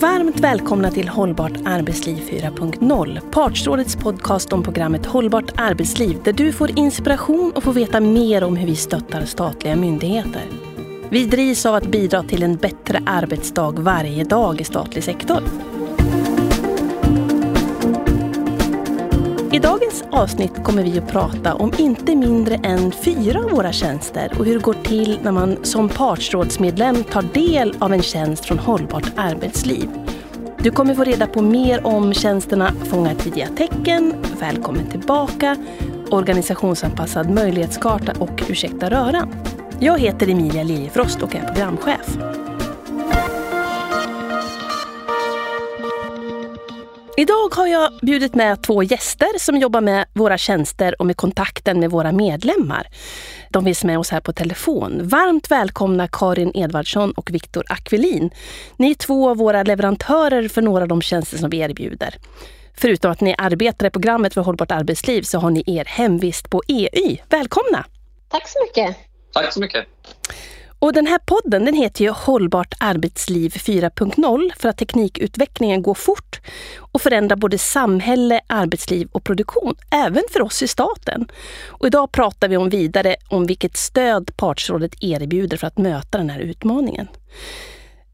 Varmt välkomna till Hållbart arbetsliv 4.0, Partsrådets podcast om programmet Hållbart arbetsliv där du får inspiration och får veta mer om hur vi stöttar statliga myndigheter. Vi drivs av att bidra till en bättre arbetsdag varje dag i statlig sektor. Avsnitt kommer vi att prata om inte mindre än fyra av våra tjänster och hur det går till när man som partsrådsmedlem tar del av en tjänst från Hållbart arbetsliv. Du kommer få reda på mer om tjänsterna Fånga tidiga tecken, Välkommen tillbaka, Organisationsanpassad möjlighetskarta och Ursäkta röran. Jag heter Emilia Liljefrost och är programchef. Idag har jag bjudit med två gäster som jobbar med våra tjänster och med kontakten med våra medlemmar. De finns med oss här på telefon. Varmt välkomna Karin Edvardsson och Viktor Akvelin. Ni är två av våra leverantörer för några av de tjänster som vi erbjuder. Förutom att ni arbetar i programmet för hållbart arbetsliv så har ni er hemvist på EY. Välkomna! Tack så mycket! Tack så mycket! Och den här podden den heter ju Hållbart arbetsliv 4.0 för att teknikutvecklingen går fort och förändrar både samhälle, arbetsliv och produktion, även för oss i staten. Och idag pratar vi om vidare om vilket stöd Partsrådet erbjuder för att möta den här utmaningen.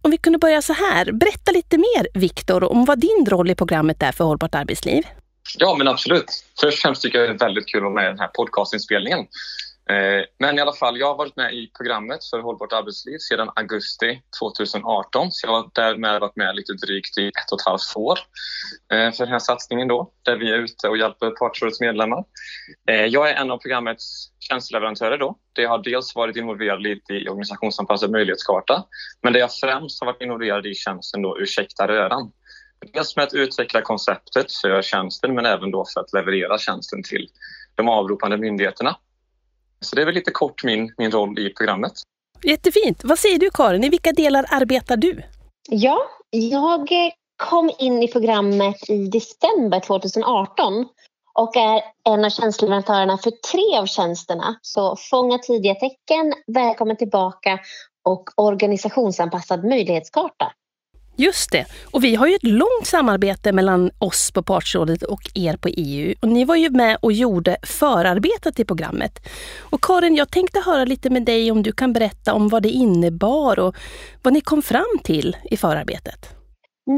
Om vi kunde börja så här, berätta lite mer Viktor om vad din roll i programmet är för Hållbart arbetsliv. Ja men absolut. Först och främst tycker jag det är väldigt kul att vara med i den här podcastinspelningen. Eh, men i alla fall, jag har varit med i programmet för hållbart arbetsliv sedan augusti 2018. Så jag har därmed varit med lite drygt i ett och ett halvt år eh, för den här satsningen då, där vi är ute och hjälper Partsrådets medlemmar. Eh, jag är en av programmets tjänsteleverantörer då. Det har dels varit involverad lite i organisationsanpassad möjlighetskarta, men det jag främst har varit involverad i tjänsten då Ursäkta röran. Dels med att utveckla konceptet för tjänsten, men även då för att leverera tjänsten till de avropande myndigheterna. Så det är väl lite kort min, min roll i programmet. Jättefint. Vad säger du Karin, i vilka delar arbetar du? Ja, jag kom in i programmet i december 2018 och är en av tjänsteleverantörerna för tre av tjänsterna. Så Fånga tidiga tecken, Välkommen tillbaka och organisationsanpassad möjlighetskarta. Just det. Och vi har ju ett långt samarbete mellan oss på Partsrådet och er på EU. Och ni var ju med och gjorde förarbetet till programmet. Och Karin, jag tänkte höra lite med dig om du kan berätta om vad det innebar och vad ni kom fram till i förarbetet.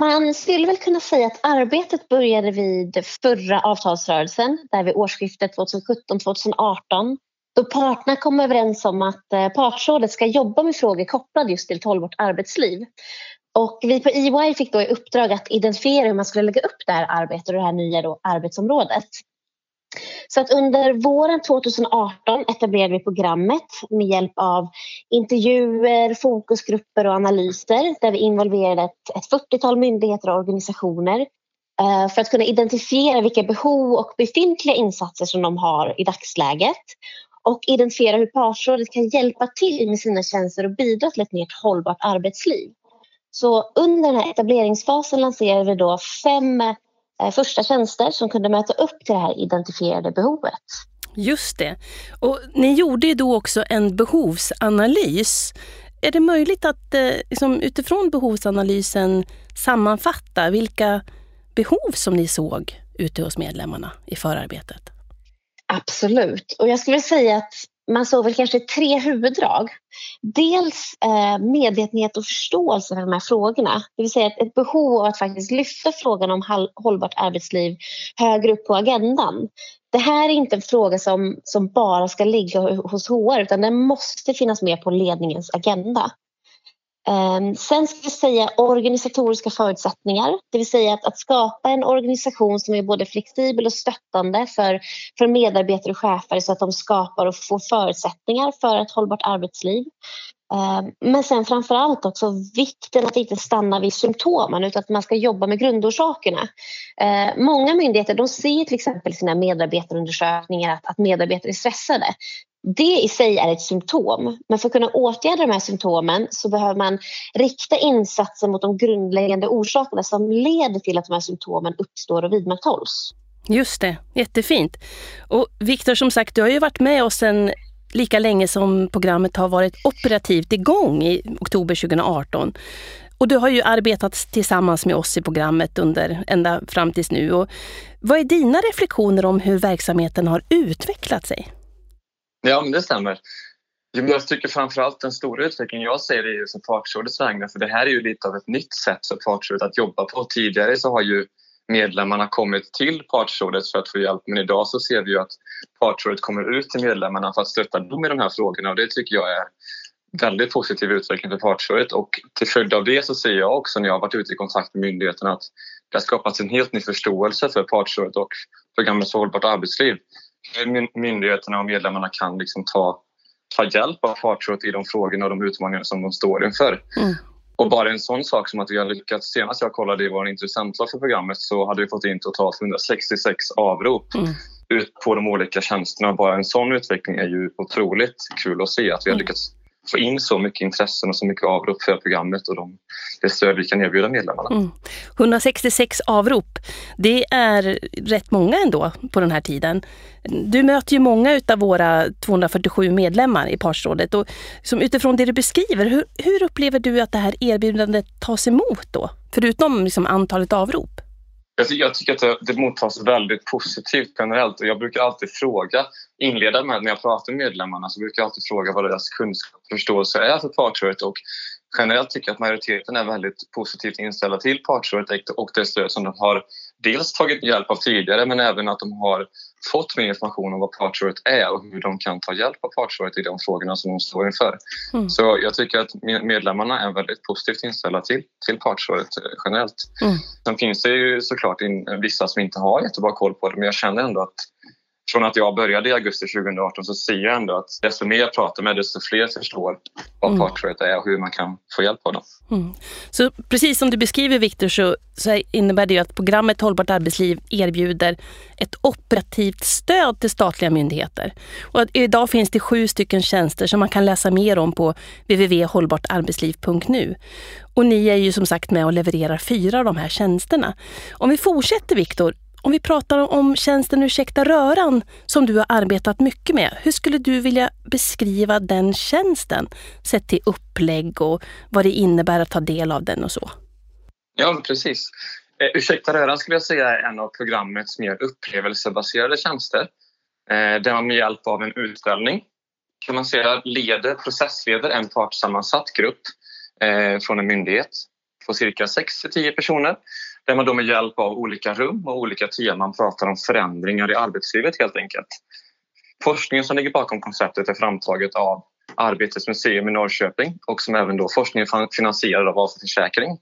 Man skulle väl kunna säga att arbetet började vid förra avtalsrörelsen, där vid årsskiftet 2017-2018 då parterna kom överens om att eh, partsrådet ska jobba med frågor kopplade just till ett hållbart arbetsliv. Och vi på EY fick då i uppdrag att identifiera hur man skulle lägga upp det här arbetet och det här nya då arbetsområdet. Så att under våren 2018 etablerade vi programmet med hjälp av intervjuer, fokusgrupper och analyser där vi involverade ett, ett 40-tal myndigheter och organisationer eh, för att kunna identifiera vilka behov och befintliga insatser som de har i dagsläget och identifiera hur partsrådet kan hjälpa till med sina tjänster och bidra till ett mer hållbart arbetsliv. Så under den här etableringsfasen lanserade vi då fem eh, första tjänster som kunde möta upp till det här identifierade behovet. Just det. Och ni gjorde då också en behovsanalys. Är det möjligt att eh, liksom, utifrån behovsanalysen sammanfatta vilka behov som ni såg ute hos medlemmarna i förarbetet? Absolut. Och jag skulle säga att man såg väl kanske tre huvuddrag. Dels eh, medvetenhet och förståelse för de här frågorna. Det vill säga ett, ett behov av att faktiskt lyfta frågan om hållbart arbetsliv högre upp på agendan. Det här är inte en fråga som, som bara ska ligga hos HR utan den måste finnas med på ledningens agenda. Ehm, sen ska vi säga organisatoriska förutsättningar, det vill säga att, att, skapa en organisation som är både flexibel och stöttande för, för medarbetare och chefer så att de skapar och får förutsättningar för ett hållbart arbetsliv. Ehm, men sen framför allt också vikten att inte stanna vid symptomen utan att man ska jobba med grundorsakerna. Ehm, många myndigheter de ser till exempel i sina medarbetarundersökningar att, att medarbetare är stressade. Det i sig är ett symptom, men för att kunna åtgärda de här symptomen så behöver man rikta insatser mot de grundläggande orsakerna som leder till att de här symptomen uppstår och vidmakthålls. Just det, jättefint. Och Viktor, som sagt, du har ju varit med oss sedan lika länge som programmet har varit operativt igång i oktober 2018. Och du har ju arbetat tillsammans med oss i programmet under ända fram tills nu. Och vad är dina reflektioner om hur verksamheten har utvecklat sig? Ja, men det stämmer. Jag tycker framförallt den stora utvecklingen jag ser är ju som Partsrådets vägnar för det här är ju lite av ett nytt sätt för Partsrådet att jobba på. Tidigare så har ju medlemmarna kommit till Partsrådet för att få hjälp men idag så ser vi ju att Partsrådet kommer ut till medlemmarna för att stötta dem i de här frågorna och det tycker jag är väldigt positiv utveckling för Partsrådet och till följd av det så ser jag också när jag har varit ute i kontakt med myndigheterna att det har skapats en helt ny förståelse för Partsrådet och programmet för hållbart arbetsliv. Myndigheterna och medlemmarna kan liksom ta, ta hjälp av Partsrådet i de frågorna och de utmaningar som de står inför. Mm. Och bara en sån sak som att vi har lyckats, senast jag kollade i vår intressentlag för programmet så hade vi fått in totalt 166 avrop mm. ut på de olika tjänsterna. Bara en sån utveckling är ju otroligt kul att se att vi har mm. lyckats få in så mycket intressen och så mycket avrop för programmet och de, det stöd vi kan erbjuda medlemmarna. Mm. 166 avrop, det är rätt många ändå på den här tiden. Du möter ju många av våra 247 medlemmar i Partsrådet och som utifrån det du beskriver, hur, hur upplever du att det här erbjudandet tas emot då? Förutom liksom antalet avrop? Alltså, jag tycker att det, det mottas väldigt positivt generellt och jag brukar alltid fråga, inleda med när jag pratar med medlemmarna så brukar jag alltid fråga vad deras kunskap och förståelse är för partsrådet och generellt tycker jag att majoriteten är väldigt positivt inställda till partsrådet och det stöd som de har dels tagit hjälp av tidigare men även att de har fått mer information om vad partsrådet är och hur de kan ta hjälp av partsrådet i de frågorna som de står inför. Mm. Så jag tycker att medlemmarna är väldigt positivt inställda till, till partsrådet eh, generellt. Mm. Sen finns det ju såklart in, vissa som inte har jättebra koll på det men jag känner ändå att från att jag började i augusti 2018 så ser jag ändå att desto mer jag pratar med desto fler förstår vad mm. partsrådet är och hur man kan få hjälp av dem. Mm. Så precis som du beskriver Viktor så, så, innebär det att programmet Hållbart arbetsliv erbjuder ett operativt stöd till statliga myndigheter. Och idag finns det sju stycken tjänster som man kan läsa mer om på www.hållbartarbetsliv.nu. Och ni är ju som sagt med och levererar fyra av de här tjänsterna. Om vi fortsätter Viktor, om vi pratar om tjänsten Ursäkta röran som du har arbetat mycket med. Hur skulle du vilja beskriva den tjänsten? Sett till upplägg och vad det innebär att ta del av den och så. Ja, precis. Eh, Ursäkta röran skulle jag säga är en av programmets mer upplevelsebaserade tjänster. Eh, där man med hjälp av en utställning kan man säga leder, processleder en partssammansatt grupp eh, från en myndighet på cirka 6 10 personer där man då med hjälp av olika rum och olika teman pratar om förändringar i arbetslivet helt enkelt. Forskningen som ligger bakom konceptet är framtaget av Arbetets museum i Norrköping och som även då forskningen finansierad av Vasa Försäkring.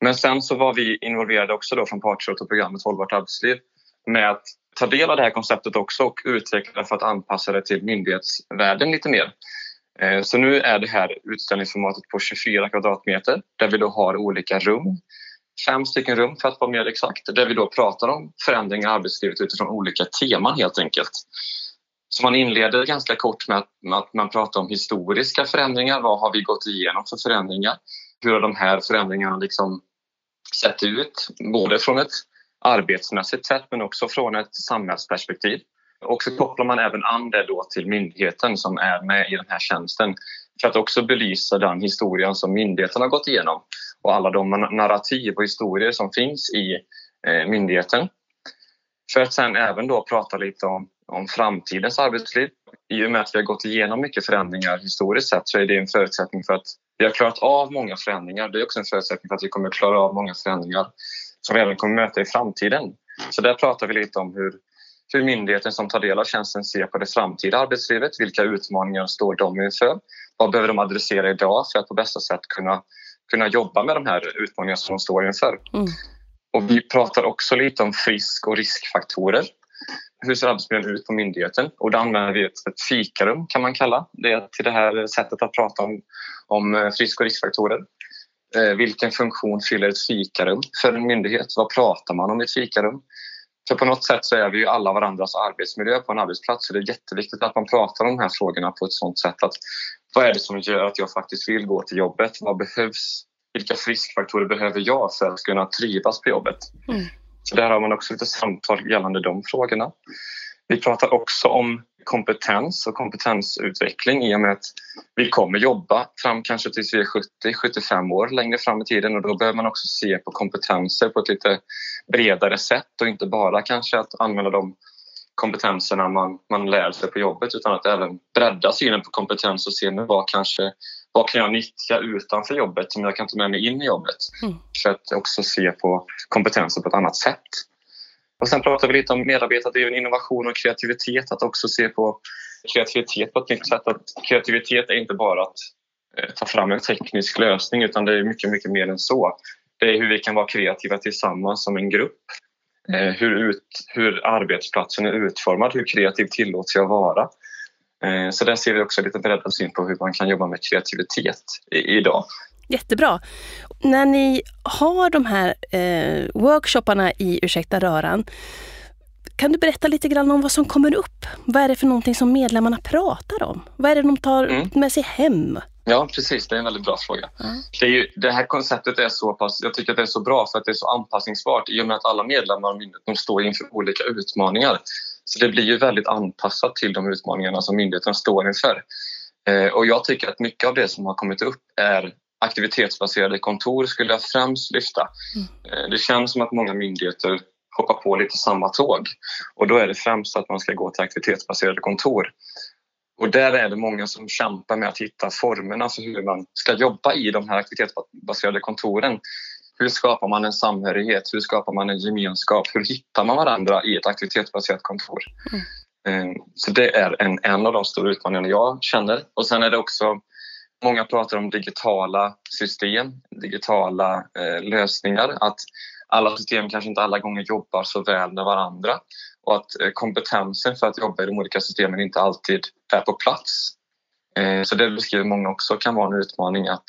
Men sen så var vi involverade också då från Partsrådet och programmet Hållbart arbetsliv med att ta del av det här konceptet också och utveckla det för att anpassa det till myndighetsvärlden lite mer. Eh, så nu är det här utställningsformatet på 24 kvadratmeter där vi då har olika rum fem stycken rum för att vara mer exakt, där vi då pratar om förändringar i arbetslivet utifrån olika teman helt enkelt. Så man inleder ganska kort med att, man pratar om historiska förändringar. Vad har vi gått igenom för förändringar? Hur har de här förändringarna liksom sett ut? Både från ett arbetsmässigt sätt men också från ett samhällsperspektiv. Och så kopplar man även an det då till myndigheten som är med i den här tjänsten för att också belysa den historien som myndigheten har gått igenom och alla de narrativ och historier som finns i eh, myndigheten. För att sen även då prata lite om, om framtidens arbetsliv. I och med att vi har gått igenom mycket förändringar historiskt sett så är det en förutsättning för att vi har klarat av många förändringar. Det är också en förutsättning för att vi kommer att klara av många förändringar som vi även kommer möta i framtiden. Så där pratar vi lite om hur, hur myndigheten som tar del av tjänsten ser på det framtida arbetslivet. Vilka utmaningar står de inför? Vad behöver de adressera idag för att på bästa sätt kunna kunna jobba med de här utmaningarna som de står inför. Mm. Och vi pratar också lite om frisk och riskfaktorer. Hur ser arbetsmiljön ut på myndigheten? Och då använder vi ett, ett fikarum kan man kalla det till det här sättet att prata om, om eh, frisk och riskfaktorer. Eh, vilken funktion fyller ett fikarum för en myndighet? Vad pratar man om i ett fikarum? För på något sätt så är vi ju alla varandras arbetsmiljö på en arbetsplats så det är jätteviktigt att man pratar om de här frågorna på ett sådant sätt att vad är det som gör att jag faktiskt vill gå till jobbet? Vad behövs? Vilka friskfaktorer behöver jag för att kunna trivas på jobbet? Mm. Så där har man också lite samtal gällande de frågorna. Vi pratar också om kompetens och kompetensutveckling i och med att vi kommer jobba fram kanske tills vi är 70-75 år längre fram i tiden och då behöver man också se på kompetenser på ett lite bredare sätt och inte bara kanske att använda de kompetenserna man, man lär sig på jobbet utan att även bredda synen på kompetens och se vad kanske vad kan jag nyttja utanför jobbet som jag kan ta med mig in i jobbet? Mm. För att också se på kompetenser på ett annat sätt. Och sen pratar vi lite om medarbetardriven innovation och kreativitet, att också se på kreativitet på ett nytt sätt. Att kreativitet är inte bara att eh, ta fram en teknisk lösning utan det är mycket, mycket mer än så. Det är hur vi kan vara kreativa tillsammans som en grupp. Eh, hur, ut, hur arbetsplatsen är utformad, hur kreativ tillåts jag vara? Eh, så där ser vi också lite breddad syn på hur man kan jobba med kreativitet idag. Jättebra. När ni har de här eh, workshopparna i Ursäkta röran, kan du berätta lite grann om vad som kommer upp? Vad är det för någonting som medlemmarna pratar om? Vad är det de tar mm. med sig hem? Ja, precis. Det är en väldigt bra fråga. Mm. Det, ju, det, här konceptet är så pass, jag tycker att det är så bra för att det är så anpassningsbart i och med att alla medlemmar de står inför olika utmaningar. Så det blir ju väldigt anpassat till de utmaningarna som myndigheten står inför. Eh, och jag tycker att mycket av det som har kommit upp är aktivitetsbaserade kontor skulle jag främst lyfta. Mm. Eh, det känns som att många myndigheter hoppar på lite samma tåg och då är det främst att man ska gå till aktivitetsbaserade kontor. Och där är det många som kämpar med att hitta formerna för hur man ska jobba i de här aktivitetsbaserade kontoren. Hur skapar man en samhörighet? Hur skapar man en gemenskap? Hur hittar man varandra i ett aktivitetsbaserat kontor? Mm. Eh, så det är en, en av de stora utmaningarna jag känner. Och sen är det också Många pratar om digitala system, digitala eh, lösningar. Att alla system kanske inte alla gånger jobbar så väl med varandra och att eh, kompetensen för att jobba i de olika systemen inte alltid är på plats. Eh, så det beskriver många också kan vara en utmaning att,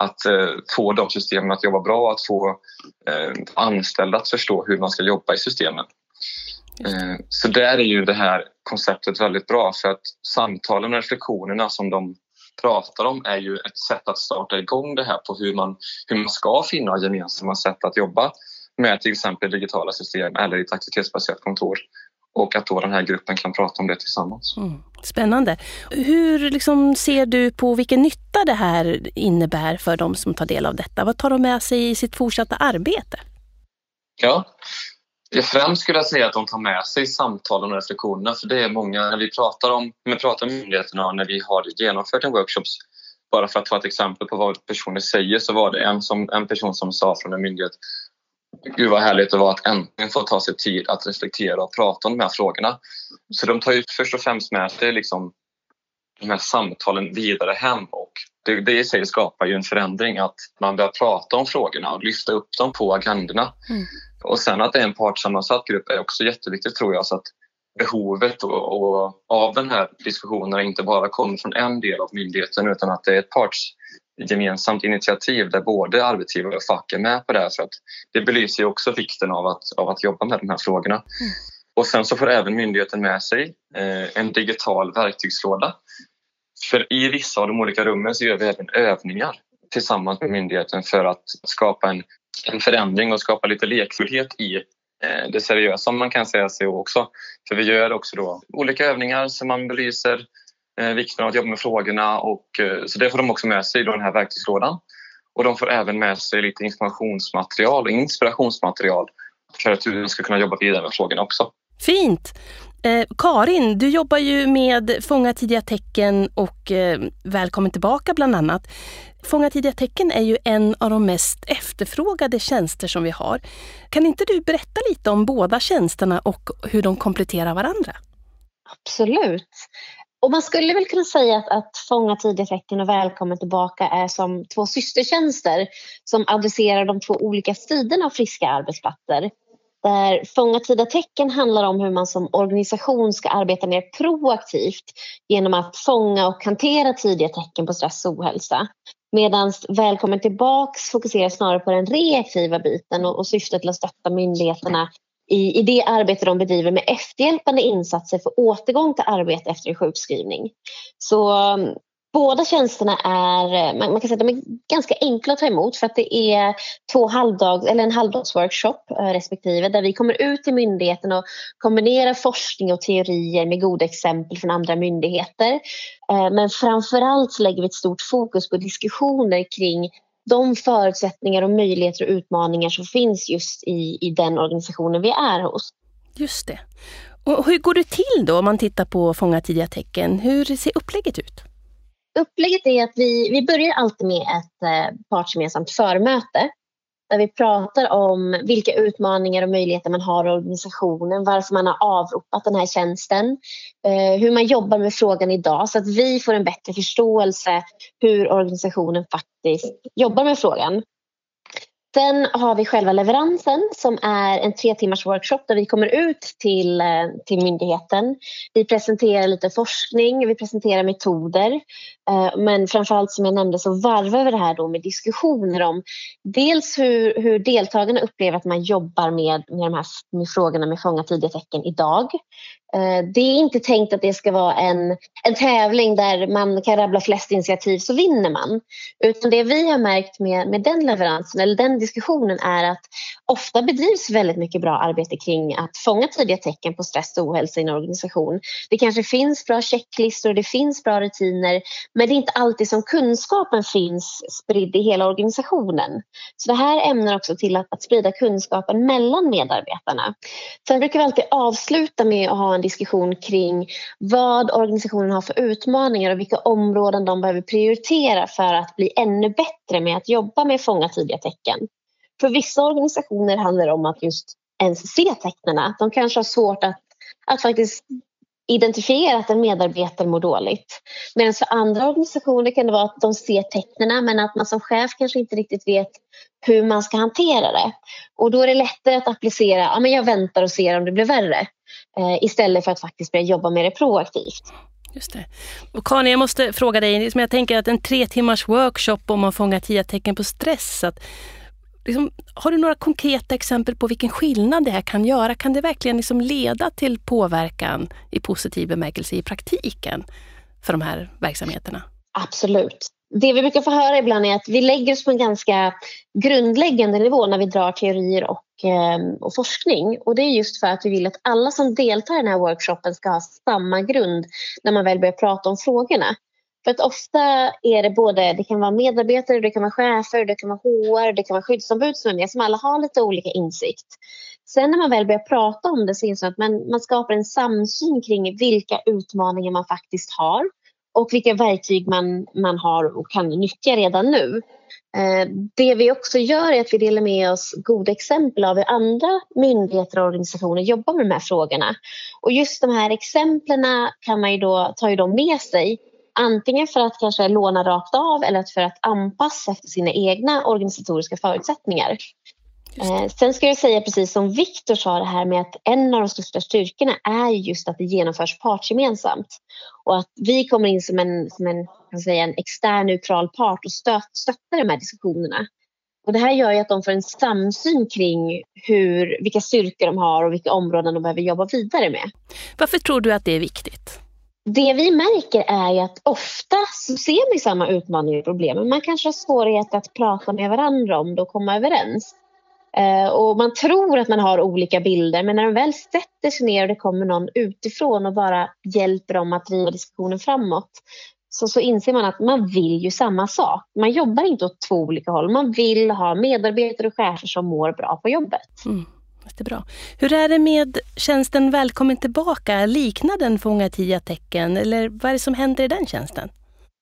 att eh, få de systemen att jobba bra, och att få anställda att förstå hur man ska jobba i systemen. Så där är ju det här konceptet väldigt bra för att samtalen och reflektionerna som de pratar om är ju ett sätt att starta igång det här på hur man, hur man ska finna gemensamma sätt att jobba med till exempel digitala system eller i ett aktivitetsbaserat kontor och att då den här gruppen kan prata om det tillsammans. Mm. Spännande. Hur liksom ser du på vilken nytta det här innebär för de som tar del av detta? Vad tar de med sig i sitt fortsatta arbete? Ja, Främst skulle jag säga att de tar med sig samtalen och reflektionerna för det är många, när vi pratar om, när vi pratar med myndigheterna och när vi har genomfört en workshop bara för att ta ett exempel på vad personer säger så var det en, som, en person som sa från en myndighet Gud vad härligt det var att äntligen få ta sig tid att reflektera och prata om de här frågorna. Så de tar ju först och främst med sig liksom de här samtalen vidare hem och det, det i sig skapar ju en förändring att man börjar prata om frågorna och lyfta upp dem på agendorna. Mm. Och sen att det är en partssammansatt grupp är också jätteviktigt tror jag så att behovet och, och, av den här diskussionen inte bara kommer från en del av myndigheten utan att det är ett partsgemensamt initiativ där både arbetsgivare och fack är med på det här för att det belyser också vikten av att, av att jobba med de här frågorna. Mm. Och sen så får även myndigheten med sig eh, en digital verktygslåda. För i vissa av de olika rummen så gör vi även övningar tillsammans med myndigheten för att skapa en en förändring och skapa lite lekfullhet i eh, det seriösa man kan säga SEO också. För vi gör också då olika övningar som man belyser eh, vikten av att jobba med frågorna och eh, så det får de också med sig i den här verktygslådan. Och de får även med sig lite informationsmaterial och inspirationsmaterial för att du ska kunna jobba vidare med frågorna också. Fint! Eh, Karin, du jobbar ju med Fånga tidiga tecken och eh, Välkommen tillbaka bland annat. Fånga tidiga tecken är ju en av de mest efterfrågade tjänster som vi har. Kan inte du berätta lite om båda tjänsterna och hur de kompletterar varandra? Absolut. Och man skulle väl kunna säga att, att Fånga tidiga tecken och Välkommen tillbaka är som två systertjänster som adresserar de två olika sidorna av friska arbetsplatser. Där Fånga tidiga tecken handlar om hur man som organisation ska arbeta mer proaktivt genom att fånga och hantera tidiga tecken på stress och ohälsa. Medan Välkommen tillbaks fokuserar snarare på den reaktiva biten och, och syftet till att stötta myndigheterna i, i det arbete de bedriver med efterhjälpande insatser för återgång till arbete efter en sjukskrivning. Så um, Båda tjänsterna är, eh, man kan säga, att de är ganska enkla att ta emot för att det är två halvdags, eller en halvdagsworkshop eh, respektive där vi kommer ut till myndigheten och kombinerar forskning och teorier med goda exempel från andra myndigheter. Eh, men framförallt så lägger vi ett stort fokus på diskussioner kring de förutsättningar och möjligheter och utmaningar som finns just i, i den organisationen vi är hos. Just det. Och hur går det till då om man tittar på Fånga tidiga tecken? Hur ser upplägget ut? Upplägget är att vi, vi börjar alltid med ett eh, partsgemensamt förmöte där vi pratar om vilka utmaningar och möjligheter man har i organisationen, varför man har avropat den här tjänsten, eh, hur man jobbar med frågan idag så att vi får en bättre förståelse hur organisationen faktiskt jobbar med frågan. Sen har vi själva leveransen som är en tre timmars workshop där vi kommer ut till, eh, till myndigheten. Vi presenterar lite forskning, vi presenterar metoder. Eh, men framförallt som jag nämnde så varvar vi det här då med diskussioner om dels hur, hur deltagarna upplever att man jobbar med, med de här med frågorna med fånga tidiga tecken idag. Eh, det är inte tänkt att det ska vara en, en tävling där man kan rabbla flest initiativ så vinner man. Utan det vi har märkt med, med den leveransen eller den diskussionen är att ofta bedrivs väldigt mycket bra arbete kring att fånga tidiga tecken på stress och ohälsa i en organisation. Det kanske finns bra checklistor och det finns bra rutiner men det är inte alltid som kunskapen finns spridd i hela organisationen. Så det här ämnar också till att, att sprida kunskapen mellan medarbetarna. Sen brukar vi alltid avsluta med att ha en diskussion kring vad organisationen har för utmaningar och vilka områden de behöver prioritera för att bli ännu bättre med att jobba med fånga tidiga tecken. För vissa organisationer handlar det om att just ens se tecknen. De kanske har svårt att, att faktiskt identifiera att en medarbetare mår dåligt. Medan för andra organisationer kan det vara att de ser tecknen men att man som chef kanske inte riktigt vet hur man ska hantera det. Och då är det lättare att applicera, ja men jag väntar och ser om det blir värre. Eh, istället för att faktiskt börja jobba med det proaktivt. Just det. Och Karin, jag måste fråga dig, jag tänker att en tre timmars workshop om att fånga tio tecken på stress, att, liksom, har du några konkreta exempel på vilken skillnad det här kan göra? Kan det verkligen liksom leda till påverkan i positiv bemärkelse i praktiken för de här verksamheterna? Absolut det vi brukar få höra ibland är att vi lägger oss på en ganska grundläggande nivå när vi drar teorier och, ehm, och, forskning. Och det är just för att vi vill att alla som deltar i den här workshopen ska ha samma grund när man väl börjar prata om frågorna. För att ofta är det både, det kan vara medarbetare, det kan vara chefer, det kan vara HR, det kan vara skyddsombud som är med, som alla har lite olika insikt. Sen när man väl börjar prata om det så inser man att man, man skapar en samsyn kring vilka utmaningar man faktiskt har och vilka verktyg man, man har och kan nyttja redan nu. Eh, det vi också gör är att vi delar med oss goda exempel av hur andra myndigheter och organisationer jobbar med de här frågorna. Och just de här exemplen kan man ju då, tar ju de med sig antingen för att kanske låna rakt av eller för att anpassa efter sina egna organisatoriska förutsättningar. Eh, sen ska jag säga precis som Viktor sa det här med att en av de största styrkorna är just att det genomförs partsgemensamt. Och att vi kommer in som en, som en, kan säga, en extern neutral part och stöt, stöttar de här diskussionerna. Och det här gör ju att de får en samsyn kring hur, vilka styrkor de har och vilka områden de behöver jobba vidare med. Varför tror du att det är viktigt? Det vi märker är ju att ofta så ser vi samma utmaningar och problem men man kanske har svårigheter att prata med varandra om det och komma överens. Eh, och man tror att man har olika bilder men när de väl sätter sig ner och det kommer någon utifrån och bara hjälper dem att driva diskussionen framåt så, så inser man att man vill ju samma sak. Man jobbar inte åt två olika håll. Man vill ha medarbetare och chefer som mår bra på jobbet. Mm. Jättebra. Hur är det med tjänsten Välkommen tillbaka? Liknar den Fånga tio tecken eller vad är det som händer i den tjänsten?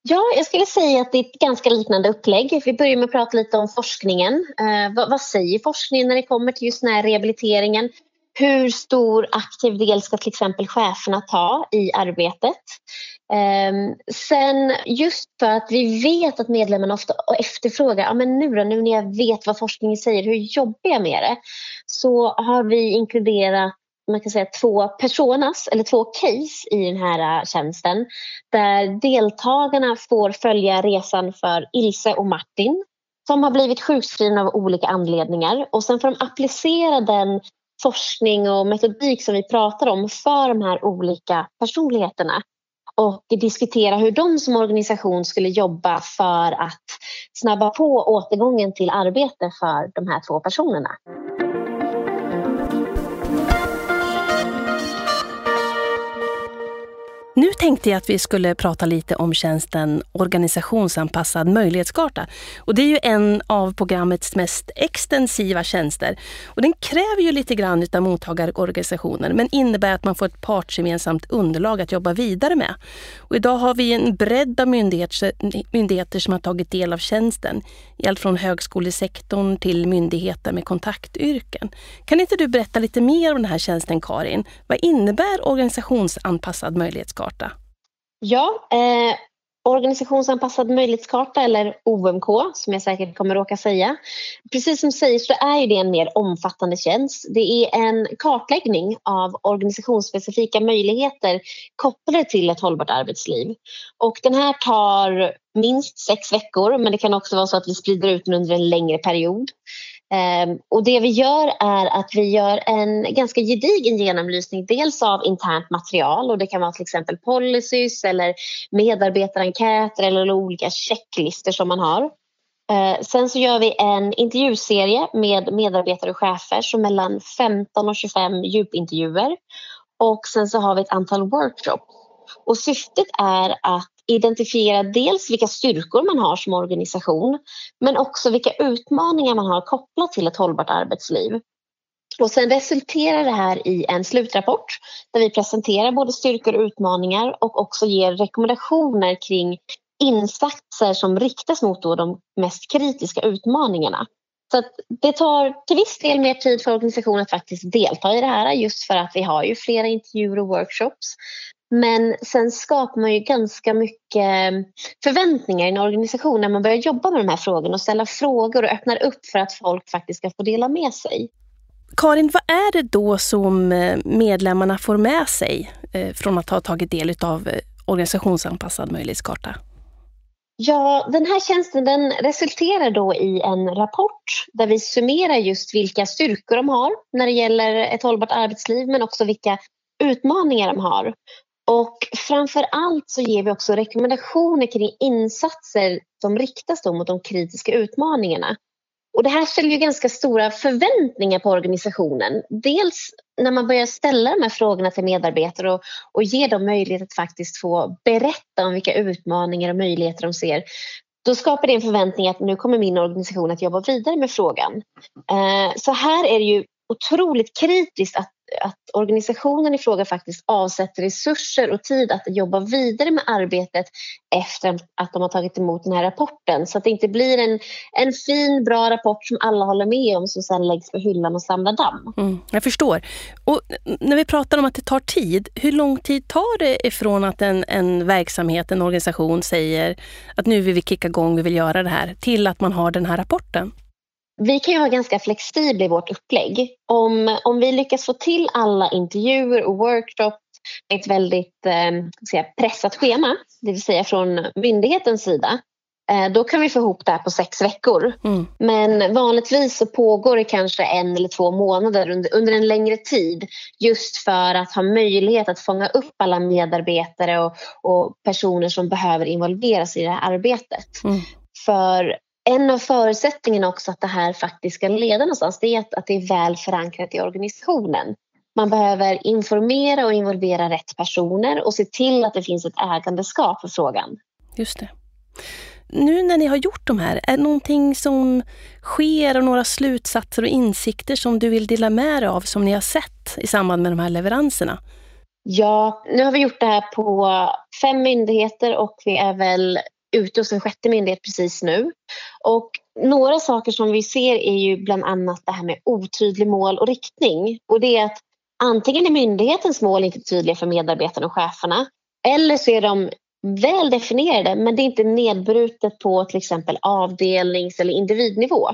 Ja, jag skulle säga att det är ett ganska liknande upplägg. Vi börjar med att prata lite om forskningen. Eh, vad, vad, säger forskningen när det kommer till just den här rehabiliteringen? Hur stor aktiv del ska till exempel cheferna ta i arbetet? Ehm, sen just för att vi vet att medlemmarna ofta efterfrågar, ja men nu då, nu när jag vet vad forskningen säger, hur jobbar jag med det? Så har vi inkluderat man kan säga två personas eller två case i den här äh, tjänsten där deltagarna får följa resan för Ilse och Martin som har blivit sjukskrivna av olika anledningar och sen får de applicera den forskning och metodik som vi pratar om för de här olika personligheterna och diskutera hur de som organisation skulle jobba för att snabba på återgången till arbete för de här två personerna. Nu tänkte jag att vi skulle prata lite om tjänsten organisationsanpassad möjlighetskarta. Och det är ju en av programmets mest extensiva tjänster. Och den kräver ju lite grann av mottagarorganisationen men innebär att man får ett partsgemensamt underlag att jobba vidare med. Och idag har vi en bredd av myndigheter, myndigheter som har tagit del av tjänsten. I allt från högskolesektorn till myndigheter med kontaktyrken. Kan inte du berätta lite mer om den här tjänsten Karin? Vad innebär organisationsanpassad möjlighetskarta? Möjlighetskarta? Ja, eh, organisationsanpassad möjlighetskarta eller OMK som jag säkert kommer råka säga. Precis som sägs så är det en mer omfattande tjänst. Det är en kartläggning av organisationsspecifika möjligheter kopplade till ett hållbart arbetsliv. Och den här tar minst sex veckor men det kan också vara så att vi sprider ut den under en längre period. Ehm, och det vi gör är att vi gör en ganska gedigen genomlysning dels av internt material och det kan vara till exempel policies eller medarbetarenkäter eller olika checklistor som man har. Ehm, sen så gör vi en intervjuserie med medarbetare och chefer som mellan 15 och 25 djupintervjuer och sen så har vi ett antal workshops. Och syftet är att identifiera dels vilka styrkor man har som organisation men också vilka utmaningar man har kopplat till ett hållbart arbetsliv. Och sen resulterar det här i en slutrapport där vi presenterar både styrkor och utmaningar och också ger rekommendationer kring insatser som riktas mot de mest kritiska utmaningarna. Så det tar till viss del mer tid för organisationen att faktiskt delta i det här just för att vi har ju flera intervjuer och workshops. Men sen skapar man ju ganska mycket förväntningar i en organisation när man börjar jobba med de här frågorna och ställa frågor och öppnar upp för att folk faktiskt ska få dela med sig. Karin, vad är det då som eh, medlemmarna får med sig eh, från att ha tagit del av eh, organisationsanpassad möjlighetskarta? Ja, den här tjänsten den resulterar då i en rapport där vi summerar just vilka styrkor de har när det gäller ett hållbart arbetsliv men också vilka utmaningar de har. Och framför allt så ger vi också rekommendationer kring insatser som riktas mot de kritiska utmaningarna. Och det här ställer ju ganska stora förväntningar på organisationen. Dels när man börjar ställa de här frågorna till medarbetare och, och ge dem möjlighet att faktiskt få berätta om vilka utmaningar och möjligheter de ser. Då skapar det en förväntning att nu kommer min organisation att jobba vidare med frågan. Eh, så här är det ju otroligt kritiskt att att organisationen i fråga faktiskt avsätter resurser och tid att jobba vidare med arbetet efter att de har tagit emot den här rapporten. Så att det inte blir en, en fin, bra rapport som alla håller med om som sen läggs på hyllan och samlar damm. Mm, jag förstår. Och när vi pratar om att det tar tid, hur lång tid tar det ifrån att en, en verksamhet, en organisation säger att nu vill vi kicka igång, vi vill göra det här, till att man har den här rapporten? Vi kan ju vara ganska flexibla i vårt upplägg. Om, om vi lyckas få till alla intervjuer och workshops ett väldigt eh, pressat schema, det vill säga från myndighetens sida, eh, då kan vi få ihop det här på sex veckor. Mm. Men vanligtvis så pågår det kanske en eller två månader under, under en längre tid just för att ha möjlighet att fånga upp alla medarbetare och, och personer som behöver involveras i det här arbetet. Mm. För en av förutsättningarna också att det här faktiskt ska leda någonstans det är att, att det är väl förankrat i organisationen. Man behöver informera och involvera rätt personer och se till att det finns ett ägandeskap för frågan. Just det. Nu när ni har gjort de här, är det någonting som sker och några slutsatser och insikter som du vill dela med dig av som ni har sett i samband med de här leveranserna? Ja, nu har vi gjort det här på fem myndigheter och vi är väl ute hos en sjätte myndighet precis nu. Och några saker som vi ser är ju bland annat det här med otydlig mål och riktning. Och det är att antingen är myndighetens mål inte tydliga för medarbetarna och cheferna eller så är de väl definierade men det är inte nedbrutet på till exempel avdelnings eller individnivå.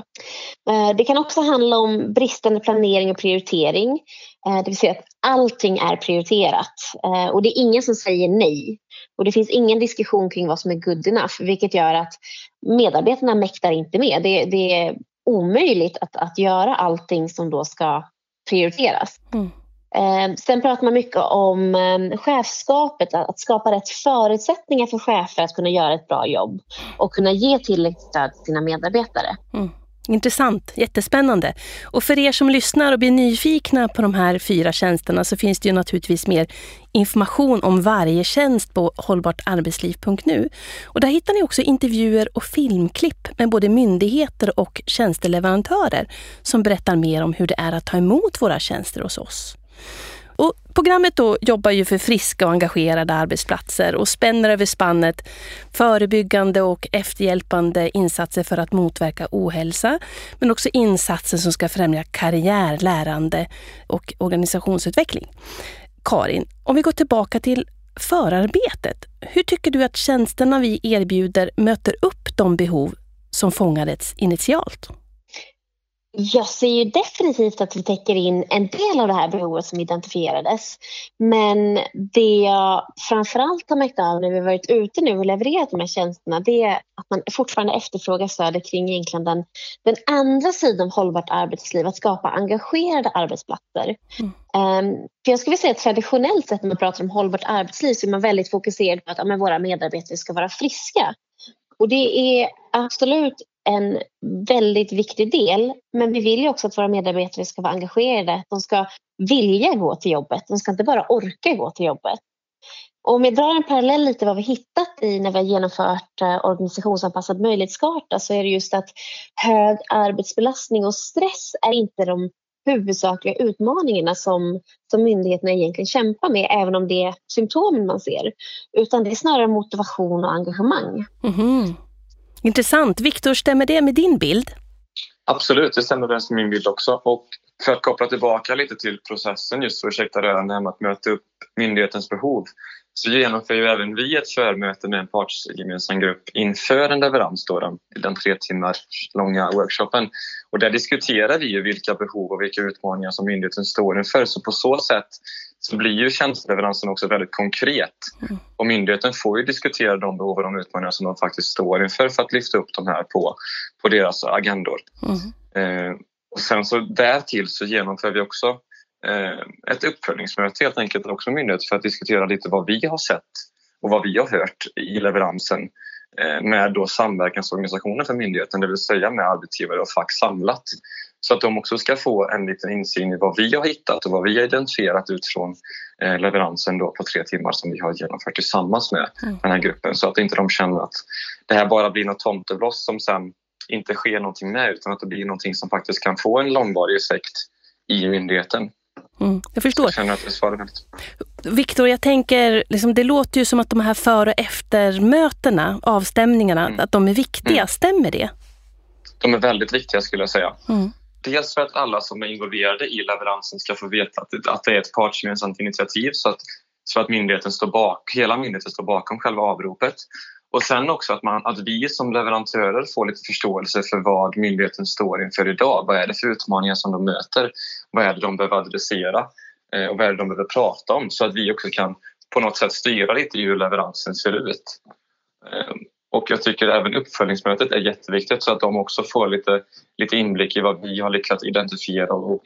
Eh, det kan också handla om bristande planering och prioritering. Eh, det vill säga att allting är prioriterat eh, och det är ingen som säger nej. Och det finns ingen diskussion kring vad som är good enough vilket gör att medarbetarna mäktar inte med. Det, det är omöjligt att, att göra allting som då ska prioriteras. Mm. Eh, sen pratar man mycket om eh, chefskapet, att skapa rätt förutsättningar för chefer att kunna göra ett bra jobb och kunna ge tillräckligt stöd till sina medarbetare. Mm. Intressant, jättespännande. Och för er som lyssnar och blir nyfikna på de här fyra tjänsterna så finns det ju naturligtvis mer information om varje tjänst på hållbartarbetsliv.nu. Och där hittar ni också intervjuer och filmklipp med både myndigheter och tjänsteleverantörer som berättar mer om hur det är att ta emot våra tjänster hos oss. Och programmet då jobbar ju för friska och engagerade arbetsplatser och spänner över spannet förebyggande och efterhjälpande insatser för att motverka ohälsa, men också insatser som ska främja karriär, lärande och organisationsutveckling. Karin, om vi går tillbaka till förarbetet. Hur tycker du att tjänsterna vi erbjuder möter upp de behov som fångades initialt? Jag ser ju definitivt att vi täcker in en del av det här behovet som identifierades. Men det jag framförallt har märkt av när vi varit ute nu och levererat de här tjänsterna det är att man fortfarande efterfrågar stödet kring egentligen den, den andra sidan av hållbart arbetsliv, att skapa engagerade arbetsplatser. Mm. Um, för jag skulle säga att traditionellt sett när man pratar om hållbart arbetsliv så är man väldigt fokuserad på att ja, våra medarbetare ska vara friska. Och det är absolut en väldigt viktig del. Men vi vill ju också att våra medarbetare ska vara engagerade. De ska vilja gå till jobbet. De ska inte bara orka gå till jobbet. Och om jag drar en parallell lite vad vi hittat i när vi har genomfört eh, organisationsanpassad möjlighetskarta så är det just att hög arbetsbelastning och stress är inte de huvudsakliga utmaningarna som, som myndigheterna egentligen kämpar med, även om det är symptomen man ser. Utan det är snarare motivation och engagemang. Mm -hmm. Intressant. Viktor, stämmer det med din bild? Absolut, det stämmer med min bild också. Och för att koppla tillbaka lite till processen just för ursäkta rörande med att möta upp myndighetens behov så genomför ju även vi ett förmöte med en partsgemensam grupp inför en leverans, då, den, den tre timmar långa workshopen. Och där diskuterar vi ju vilka behov och vilka utmaningar som myndigheten står inför. Så på så sätt så blir ju tjänsteleveransen också väldigt konkret. Mm. Och myndigheten får ju diskutera de behov och de utmaningar som de faktiskt står inför för att lyfta upp de här på, på deras agendor. Mm. Eh, och sen så därtill så genomför vi också eh, ett uppföljningsmöte helt enkelt också med myndigheten för att diskutera lite vad vi har sett och vad vi har hört i leveransen eh, med då samverkansorganisationen för myndigheten, det vill säga med arbetsgivare och fack samlat. Så att de också ska få en liten insyn i vad vi har hittat och vad vi har identifierat utifrån eh, leveransen då på tre timmar som vi har genomfört tillsammans med mm. den här gruppen så att inte de känner att det här bara blir något tomtebloss som sen inte sker någonting med utan att det blir någonting som faktiskt kan få en långvarig effekt i myndigheten. Mm, jag förstår. Jag Viktor, jag tänker, liksom, det låter ju som att de här före och eftermötena, avstämningarna, mm. att de är viktiga. Mm. Stämmer det? De är väldigt viktiga skulle jag säga. Dels för att alla som är involverade i leveransen ska få veta att det, att det är ett partsgemensamt initiativ så att, så att myndigheten står bak, hela myndigheten står bakom själva avropet. Och sen också att, man, att vi som leverantörer får lite förståelse för vad myndigheten står inför idag. Vad är det för utmaningar som de möter? Vad är det de behöver adressera? Eh, och vad är det de behöver prata om? Så att vi också kan på något sätt styra lite hur leveransen ser ut. Ehm, och jag tycker även uppföljningsmötet är jätteviktigt så att de också får lite, lite inblick i vad vi har lyckats identifiera och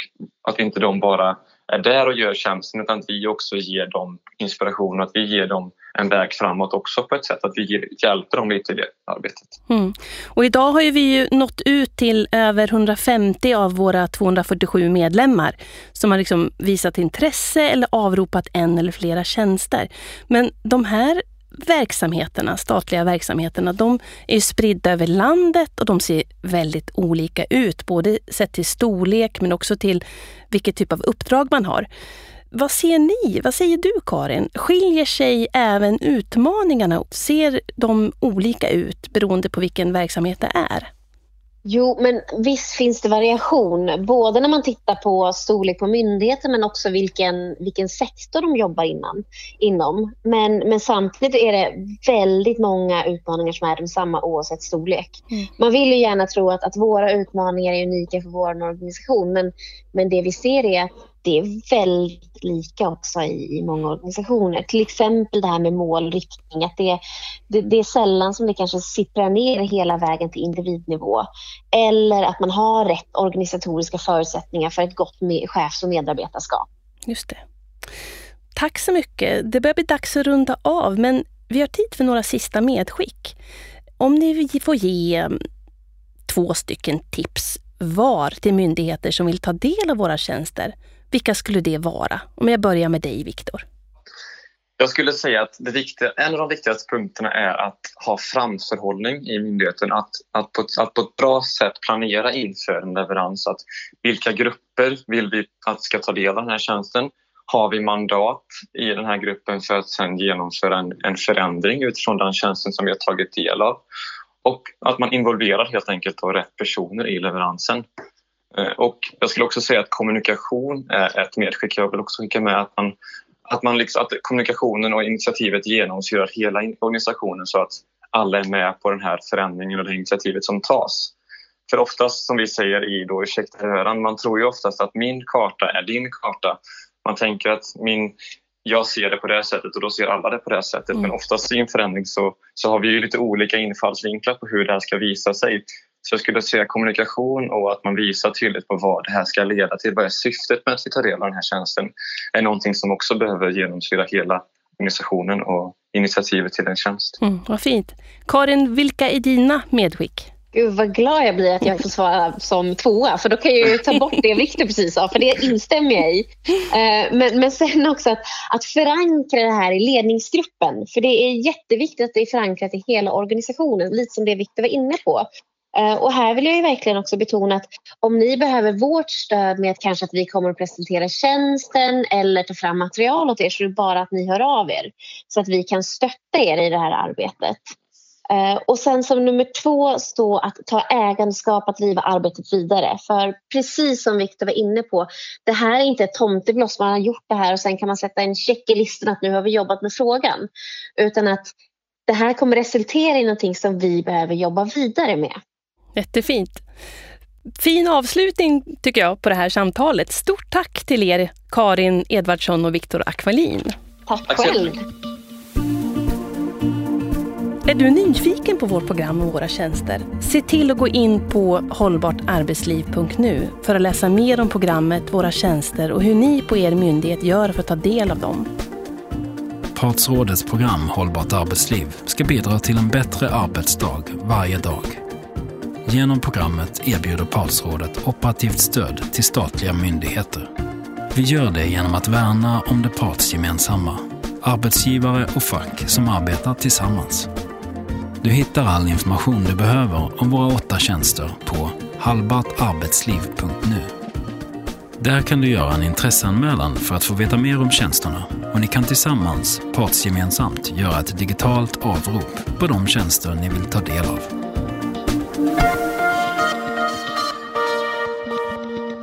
att inte de bara är där och gör tjänsten utan att vi också ger dem inspiration och att vi ger dem en väg framåt också på ett sätt att vi hjälper dem lite i det arbetet. Mm. Och idag har vi ju nått ut till över 150 av våra 247 medlemmar som har liksom visat intresse eller avropat en eller flera tjänster. Men de här verksamheterna, statliga verksamheterna, de är spridda över landet och de ser väldigt olika ut, både sett till storlek men också till vilket typ av uppdrag man har. Vad ser ni? Vad säger du Karin? Skiljer sig även utmaningarna? Ser de olika ut beroende på vilken verksamhet det är? Jo, men visst finns det variation. Både när man tittar på storlek på myndigheter men också vilken, vilken sektor de jobbar innan, inom. Men, men samtidigt är det väldigt många utmaningar som är desamma oavsett storlek. Mm. Man vill ju gärna tro att, att våra utmaningar är unika för vår organisation men, men det vi ser är att det är väldigt lika också i, i många organisationer. Till exempel det här med målriktning. Att det, det, det, är sällan som det kanske sipprar ner hela vägen till individnivå. Eller att man har rätt organisatoriska förutsättningar för ett gott med, chefs och medarbetarskap. just det. Tack så mycket. Det börjar bli dags att runda av, men vi har tid för några sista medskick. Om ni får ge ehm, två stycken tips var till myndigheter som vill ta del av våra tjänster, vilka skulle det vara? Om jag börjar med dig, Viktor. Jag skulle säga att det viktiga, en av de viktigaste punkterna är att ha framförhållning i myndigheten. Att, att, på, att på ett bra sätt planera inför en leverans. Att vilka grupper vill vi att ska ta del av den här tjänsten? Har vi mandat i den här gruppen för att sen genomföra en, en förändring utifrån den tjänsten som vi har tagit del av? Och att man involverar helt enkelt rätt personer i leveransen. Eh, och jag skulle också säga att kommunikation är ett medskick. Jag vill också skicka med att man att, man liksom, att kommunikationen och initiativet genomsyrar hela organisationen så att alla är med på den här förändringen och det initiativet som tas. För oftast som vi säger i då Ursäkta höran, man tror ju oftast att min karta är din karta. Man tänker att min, jag ser det på det här sättet och då ser alla det på det här sättet. Mm. Men oftast i en förändring så, så har vi ju lite olika infallsvinklar på hur det här ska visa sig. Så jag skulle säga kommunikation och att man visar tydligt på vad det här ska leda till. Vad är syftet med att vi tar del av den här tjänsten? är någonting som också behöver genomsyra hela organisationen och initiativet till en tjänst. Mm, vad fint. Karin, vilka är dina medskick? Gud vad glad jag blir att jag får svara som tvåa för då kan jag ju ta bort det Viktor precis sa för det instämmer jag i. Eh, men, men sen också att, att förankra det här i ledningsgruppen för det är jätteviktigt att det är förankrat i hela organisationen lite som det Viktor var inne på. Eh, och här vill jag ju verkligen också betona att om ni behöver vårt stöd med att kanske att vi kommer att presentera tjänsten eller ta fram material åt er så är det bara att ni hör av er så att vi kan stötta er i det här arbetet. Eh, och sen som nummer två stå att ta ägandeskap att driva arbetet vidare. För precis som Viktor var inne på, det här är inte ett tomtebloss, man har gjort det här och sen kan man sätta en check i listan att nu har vi jobbat med frågan. Utan att det här kommer resultera i någonting som vi behöver jobba vidare med. Jättefint. Fin avslutning tycker jag på det här samtalet. Stort tack till er Karin Edvardsson och Viktor Akvalin. Tack, själv. Är du nyfiken på vårt program och våra tjänster? Se till att gå in på hållbartarbetsliv.nu för att läsa mer om programmet, våra tjänster och hur ni på er myndighet gör för att ta del av dem. Partsrådets program Hållbart arbetsliv ska bidra till en bättre arbetsdag varje dag. Genom programmet erbjuder Partsrådet operativt stöd till statliga myndigheter. Vi gör det genom att värna om det partsgemensamma, arbetsgivare och fack som arbetar tillsammans. Du hittar all information du behöver om våra åtta tjänster på halbartarbetsliv.nu. Där kan du göra en intresseanmälan för att få veta mer om tjänsterna och ni kan tillsammans, partsgemensamt, göra ett digitalt avrop på de tjänster ni vill ta del av.